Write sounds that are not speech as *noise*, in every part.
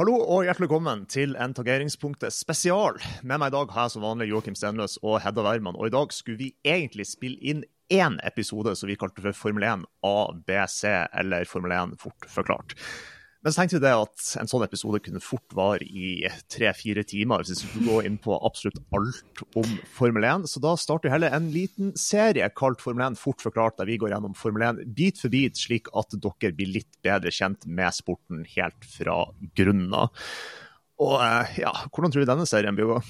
Hallo og hjertelig velkommen til en Tageringspunktet spesial. Med meg i dag har jeg som vanlig Joakim Stenløs og Hedda Werman. Og i dag skulle vi egentlig spille inn én episode som vi kalte for Formel 1 ABC, eller Formel 1 fort forklart. Men så tenkte vi det at en sånn episode kunne fort vare i tre-fire timer hvis vi skulle gå inn på absolutt alt om Formel 1. Så da starter vi heller en liten serie kalt Formel 1 fort forklart, der vi går gjennom Formel 1 bit for bit, slik at dere blir litt bedre kjent med sporten helt fra grunnen av. Og eh, ja, hvordan tror du denne serien blir å gå?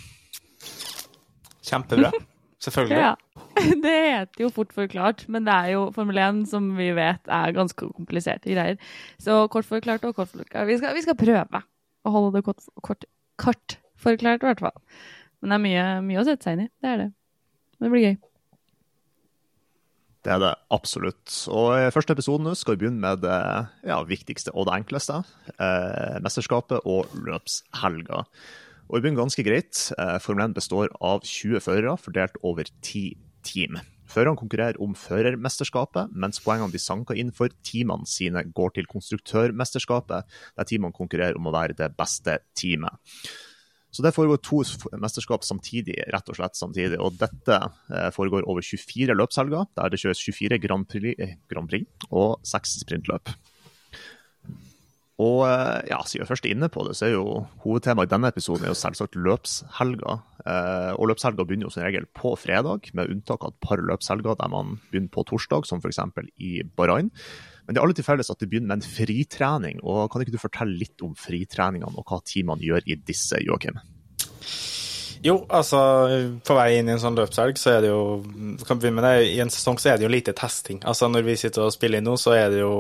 Kjempebra. Selvfølgelig. Ja. *laughs* Det heter jo fort forklart, men det er jo Formel 1 som vi vet er ganske kompliserte greier. Så kort forklart og kort forklart. Vi skal, vi skal prøve å holde det kort, kort, kort forklart, i hvert fall. Men det er mye, mye å sette seg inn i. Det er det. Men det blir gøy. Det er det absolutt. Og i første episode nå skal vi begynne med det ja, viktigste og det enkleste. Eh, mesterskapet og løpshelga. Og vi begynner ganske greit. Eh, Formel 1 består av 20 førere fordelt over 10 team. Førerne konkurrerer om førermesterskapet, mens poengene de sanker inn for teamene sine, går til konstruktørmesterskapet, der teamene konkurrerer om å være det beste teamet. Så det foregår to mesterskap samtidig, rett og slett samtidig. Og dette eh, foregår over 24 løpshelger, der det kjøres 24 Grand Prix, eh, Grand Prix og 6 sprintløp. Og eh, ja, siden vi først er inne på det, så er jo hovedtemaet i denne episoden er jo selvsagt løpshelga. Eh, og løpshelga begynner jo som regel på fredag, med unntak av et par løpshelger der man begynner på torsdag, som f.eks. i Bahrain. Men det er alle til felles at det begynner med en fritrening. og Kan ikke du fortelle litt om fritreningene og hva teamene gjør i disse, Joakim? Jo, altså på vei inn i en sånn løpshelg, så er det jo kan begynne med det, I en sesong så er det jo lite testing. Altså Når vi sitter og spiller inn nå, så er det jo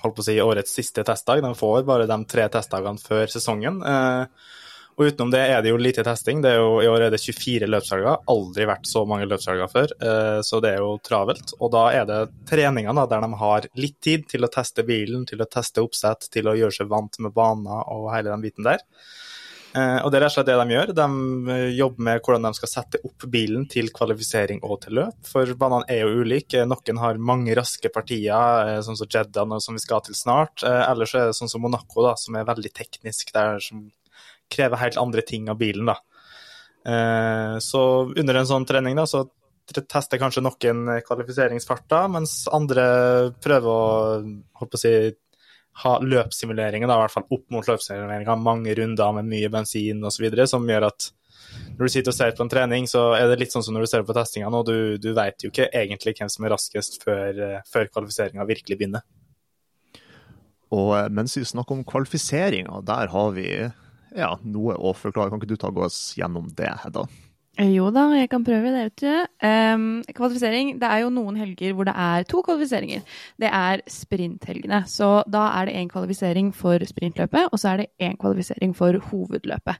holdt på å si, årets siste testdag. De får bare de tre testdagene før sesongen. Eh, og utenom det er det jo lite testing. Jo, I år er det 24 løpshelger. Aldri vært så mange løpshelger før, eh, så det er jo travelt. Og da er det treninger da, der de har litt tid til å teste bilen, til å teste oppsett, til å gjøre seg vant med baner og hele den biten der. Eh, og det er rett og slett det de gjør. De eh, jobber med hvordan de skal sette opp bilen til kvalifisering og til løp. For banene er jo ulike. Noen har mange raske partier, eh, sånn som Jeddah, som vi skal til snart. Ellers er det sånn som Monaco, da, som er veldig teknisk, der som krever helt andre ting av bilen. da. Så under en sånn trening da, så tester kanskje noen kvalifiseringsfarter, mens andre prøver å å si, ha løpssimuleringer, da, i hvert fall opp mot løpssimuleringer, mange runder med mye bensin osv., som gjør at når du sitter og ser på en trening, så er det litt sånn som når du ser på testingene, og du, du vet jo ikke egentlig hvem som er raskest før, før kvalifiseringa virkelig begynner. Og eh, mens vi snakker om kvalifiseringa, der har vi ja, noe å forklare. Kan ikke du ta oss gjennom det, Hedda? Jo da, jeg kan prøve det. vet du. Um, kvalifisering, Det er jo noen helger hvor det er to kvalifiseringer. Det er sprinthelgene. Så da er det én kvalifisering for sprintløpet, og så er det én kvalifisering for hovedløpet.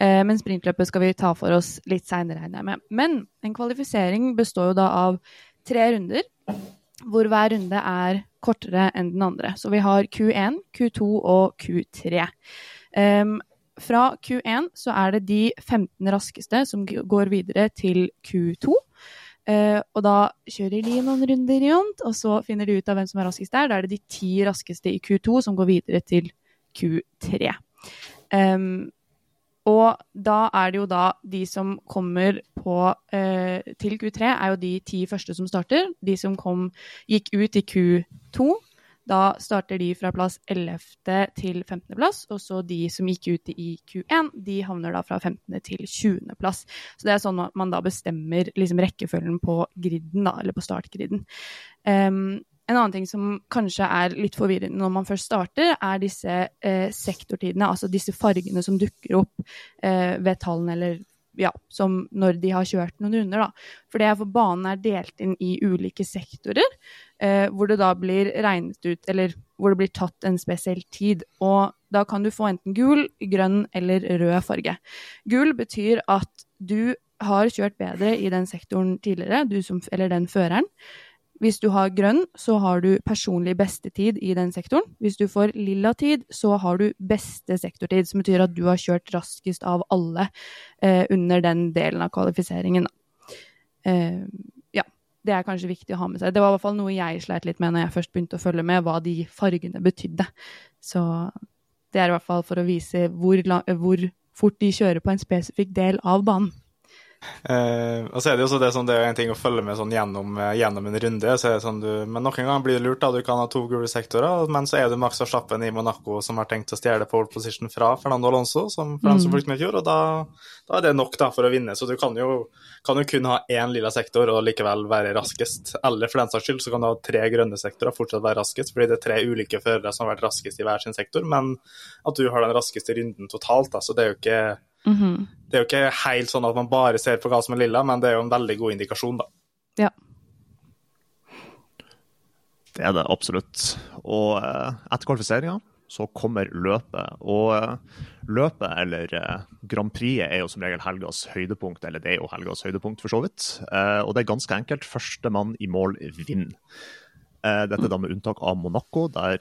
Uh, men sprintløpet skal vi ta for oss litt seinere, regner jeg med. Men en kvalifisering består jo da av tre runder hvor hver runde er kortere enn den andre. Så vi har Q1, Q2 og Q3. Um, fra Q1 så er det de 15 raskeste som går videre til Q2. Uh, og da kjører de noen runder rundt, og så finner de ut av hvem som er raskest der. Da er det de ti raskeste i Q2 som går videre til Q3. Um, og da er det jo da de som kommer på uh, til Q3, er jo de ti første som starter. De som kom, gikk ut i Q2, da starter de fra plass 11. til 15. plass, og så de som gikk ut i Q1, de havner da fra 15. til 20. plass. Så det er sånn at man da bestemmer liksom rekkefølgen på griden, da, eller på startgriden. Um, en annen ting som kanskje er litt forvirrende når man først starter, er disse eh, sektortidene, altså disse fargene som dukker opp eh, ved tallene eller ja, som når de har kjørt noen runder. Da. For det er for banen er delt inn i ulike sektorer, eh, hvor det da blir regnet ut, eller hvor det blir tatt en spesiell tid. Og da kan du få enten gul, grønn eller rød farge. Gul betyr at du har kjørt bedre i den sektoren tidligere, du som, eller den føreren. Hvis du har grønn, så har du personlig bestetid i den sektoren. Hvis du får lilla tid, så har du beste sektortid, som betyr at du har kjørt raskest av alle eh, under den delen av kvalifiseringen. Eh, ja, det er kanskje viktig å ha med seg. Det var i hvert fall noe jeg sleit litt med når jeg først begynte å følge med, hva de fargene betydde. Så det er i hvert fall for å vise hvor, hvor fort de kjører på en spesifikk del av banen. Uh, og så er Det jo så det, sånn, det er en ting å følge med sånn gjennom, uh, gjennom en runde. så er det sånn du, Men noen ganger blir det lurt. da, Du kan ha to gule sektorer, men så er det Max Verstappen i Monaco som har tenkt å stjele pole position fra Fernando Alonso, som, for mm. som fulgte med i fjor. og da, da, er det nok da for å vinne. Så du kan jo, kan jo kun ha én lilla sektor og likevel være raskest. Eller for den saks skyld så kan du ha tre grønne sektorer og fortsatt være raskest, fordi det er tre ulike førere som har vært raskest i hver sin sektor, men at du har den raskeste runden totalt. da, så det er jo ikke Mm -hmm. Det er jo ikke helt sånn at man bare ser på hva som er lilla, men det er jo en veldig god indikasjon, da. Ja. Det er det absolutt. Og eh, etter kvalifiseringa så kommer løpet. Og eh, løpet, eller eh, Grand Prix, er jo som regel helgas høydepunkt. Eller det er jo helgas høydepunkt, for så vidt. Og det er ganske enkelt. Førstemann i mål vinner. Dette da med unntak av Monaco, der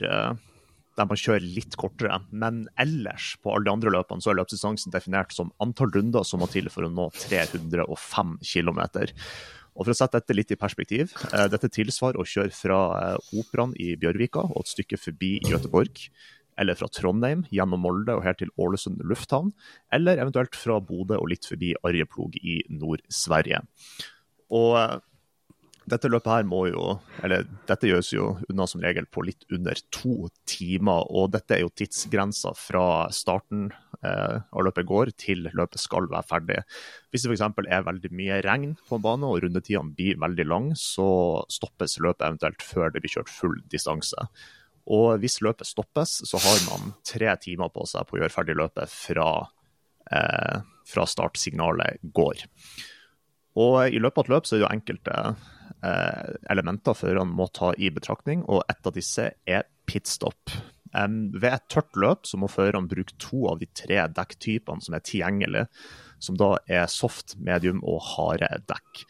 der man kjører litt kortere. Men ellers, på alle de andre løpene, så er løpsdistansen definert som antall runder som må til for å nå 305 km. Og For å sette dette litt i perspektiv, eh, dette tilsvarer å kjøre fra eh, Operaen i Bjørvika og et stykke forbi Göteborg, eller fra Trondheim gjennom Molde og her til Ålesund lufthavn, eller eventuelt fra Bodø og litt forbi Arjeplog i Nord-Sverige. Og eh, dette løpet her må jo, eller dette gjøres jo unna som regel på litt under to timer. Og dette er jo tidsgrensa fra starten eh, av løpet går til løpet skal være ferdig. Hvis det f.eks. er veldig mye regn på en bane og rundetidene blir veldig lang, så stoppes løpet eventuelt før det blir kjørt full distanse. Og hvis løpet stoppes, så har man tre timer på seg på å gjøre ferdig løpet fra, eh, fra startsignalet går. Og I løpet av et løp så er det jo enkelte elementer førerne må ta i betraktning, og et av disse er pitstop. Ved et tørt løp så må førerne bruke to av de tre dekktypene som er tilgjengelige, som da er soft, medium og harde dekk.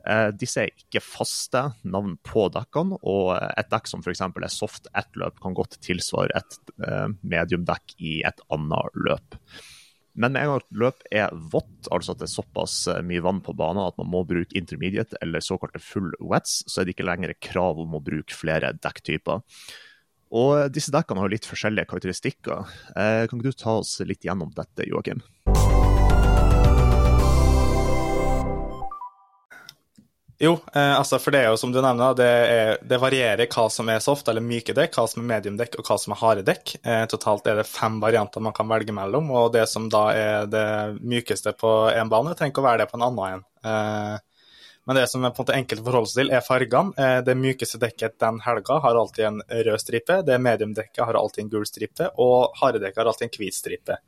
Uh, disse er ikke faste navn på dekkene, og et dekk som f.eks. er soft ett løp, kan godt tilsvare et medium mediumdekk i et annet løp. Men med en gang løp er vått, altså at det er såpass eh, mye vann på banen at man må bruke intermediate eller såkalte full wets, så er det ikke lenger krav om å bruke flere dekktyper. Og disse dekkene har litt forskjellige karakteristikker. Eh, kan ikke du ta oss litt gjennom dette, Joakim? Jo, eh, altså for det er jo som du nevner, det, er, det, varierer hva som er soft eller myke dekk, hva som er mediumdekk og hva som er harde dekk. Eh, totalt er det fem varianter man kan velge mellom, og det som da er det mykeste på én bane, trenger ikke å være det på en annen en. Eh, men det som er på en måte enkelt å forholde seg til, er fargene. Eh, det mykeste dekket den helga har alltid en rød stripe, det mediumdekket har alltid en gul stripe, og harde dekket har alltid en hvit stripe.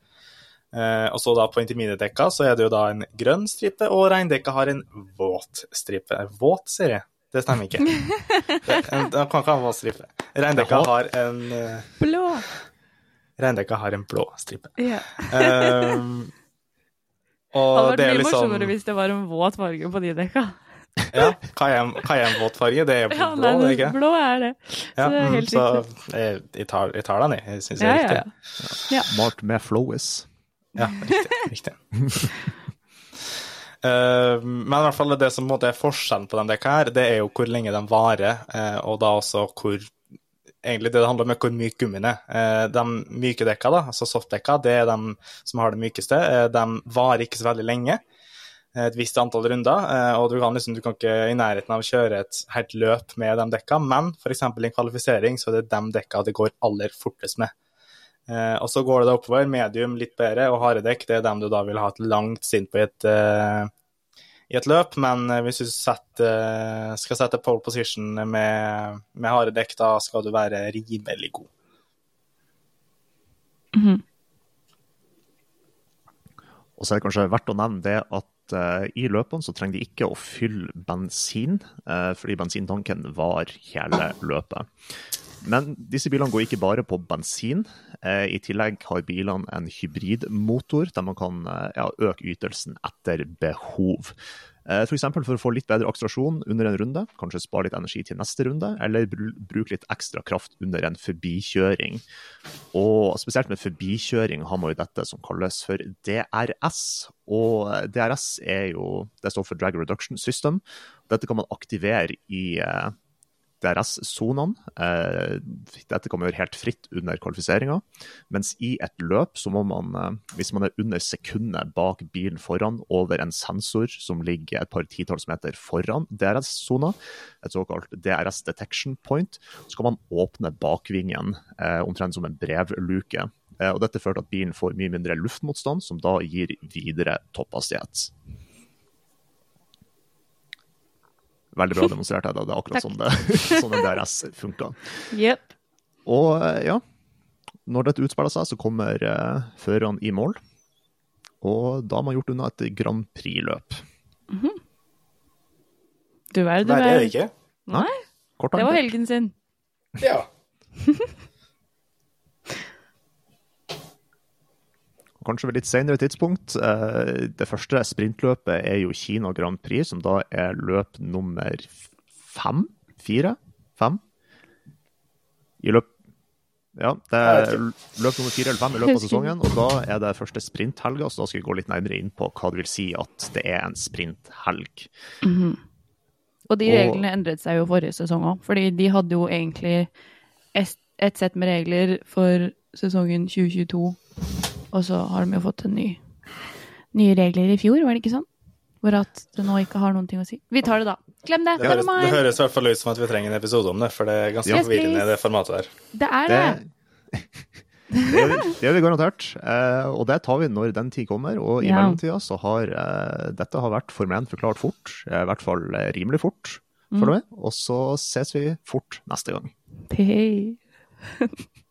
Eh, og så da På intermediate-dekka så er det jo da en grønn stripe, og regndekka har en våt stripe. Våt, sier jeg. Det stemmer ikke. *laughs* Det, en, det kan ikke ha våt stripe. Regndekka har en uh, Blå. Regndekka har en blå stripe. Ja. um, *laughs* og det hadde vært mye liksom... morsommere hvis det var en våt farge på de dekka. *laughs* Ja, hva er en våt farge? det er Ja, blå, nei, det er ikke? blå er det. Så Ja, det er mm, helt så riktig. jeg, jeg, tar, jeg tar den, jeg. Jeg syns det er ja, riktig. ja. Smart med Flowis. Ja, riktig. riktig. uh, *laughs* men i hvert fall det som er forskjellen på de dekka her, det er jo hvor lenge de varer, uh, og da også hvor Egentlig det det handler om, er hvor myk gummien er. Eh, de myke dekka, da, altså softdekka, det er de som har det mykeste. Eh, de varer ikke så veldig lenge. eh, Et visst antall runder, eh, og du kan, liksom, du kan ikke i nærheten av kjøre et helt løp med de dekka, men f.eks. i en kvalifisering så er det de dekka det går aller fortest med. Eh, og så går det da oppover. Medium litt bedre, og harde dekk det er dem du da vil ha et langt stint på i et, eh, i et løp. Men eh, hvis du setter, eh, skal sette pole position med, med harde dekk, da skal du være rimelig god. Og så er det kanskje verdt å nevne det at uh, i løpene så trenger de ikke å fylle bensin, uh, fordi bensintanken var hele løpet. Men disse bilene går ikke bare på bensin. Eh, I tillegg har bilene en hybridmotor der man kan eh, ja, øke ytelsen etter behov. Eh, F.eks. For, for å få litt bedre akselerasjon under en runde, kanskje spare litt energi til neste runde, eller bruke litt ekstra kraft under en forbikjøring. Og spesielt med forbikjøring har man jo dette som kalles for DRS. Og DRS er jo, det står for Drag Reduction System. Dette kan man aktivere i DRS-sonene. Eh, dette kan man gjøre helt fritt under kvalifiseringa. Mens i et løp så må man, eh, hvis man er under sekundet bak bilen foran over en sensor som ligger et par titalls meter foran DRS-sona, et såkalt DRS detection point, så kan man åpne bakvingen eh, omtrent som en brevluke. Og dette fører til at bilen får mye mindre luftmotstand, som da gir videre topphastighet. Veldig bra demonstrert. Hedda. Det er akkurat sånn, det, *laughs* sånn en DRS funka. Yep. Og eh, ja, når dette utspiller seg, så kommer uh, førerne i mål. Og da har man gjort unna et Grand Prix-løp. Du er, du Nei, det er det ikke. Nei, Kort det var helgen sin. Ja. *laughs* Kanskje ved litt senere tidspunkt. Eh, Det første sprintløpet er jo Kina Grand Prix, som da er løp nummer fem? Fire? Fem? I løp Ja, det er løp nummer fire eller fem i løpet av sesongen. Og da er det første sprinthelga, så da skal vi gå litt nærmere inn på hva det vil si at det er en sprinthelg. Og de Og- reglene endret seg jo forrige sesong òg, fordi de hadde jo egentlig et sett med regler for sesongen 2022, og så har de jo fått en ny, nye regler i fjor, var det ikke sånn? Hvor at det nå ikke har noen ting å si. Vi tar det da. Glem det. Det høres, det høres i hvert fall ut som at vi trenger en episode om det, for det er ganske Yes, forvirrende, det formatet der. Det er Det, det. *laughs* det, vi- det gjør vi garantert, eh, og det tar vi når den tid kommer. Og i Ja. mellomtida så har eh, dette har vært Formel 1 forklart fort, eh, i hvert fall eh, rimelig fort, føler vi. Og så ses vi fort neste gang. Hei. *laughs*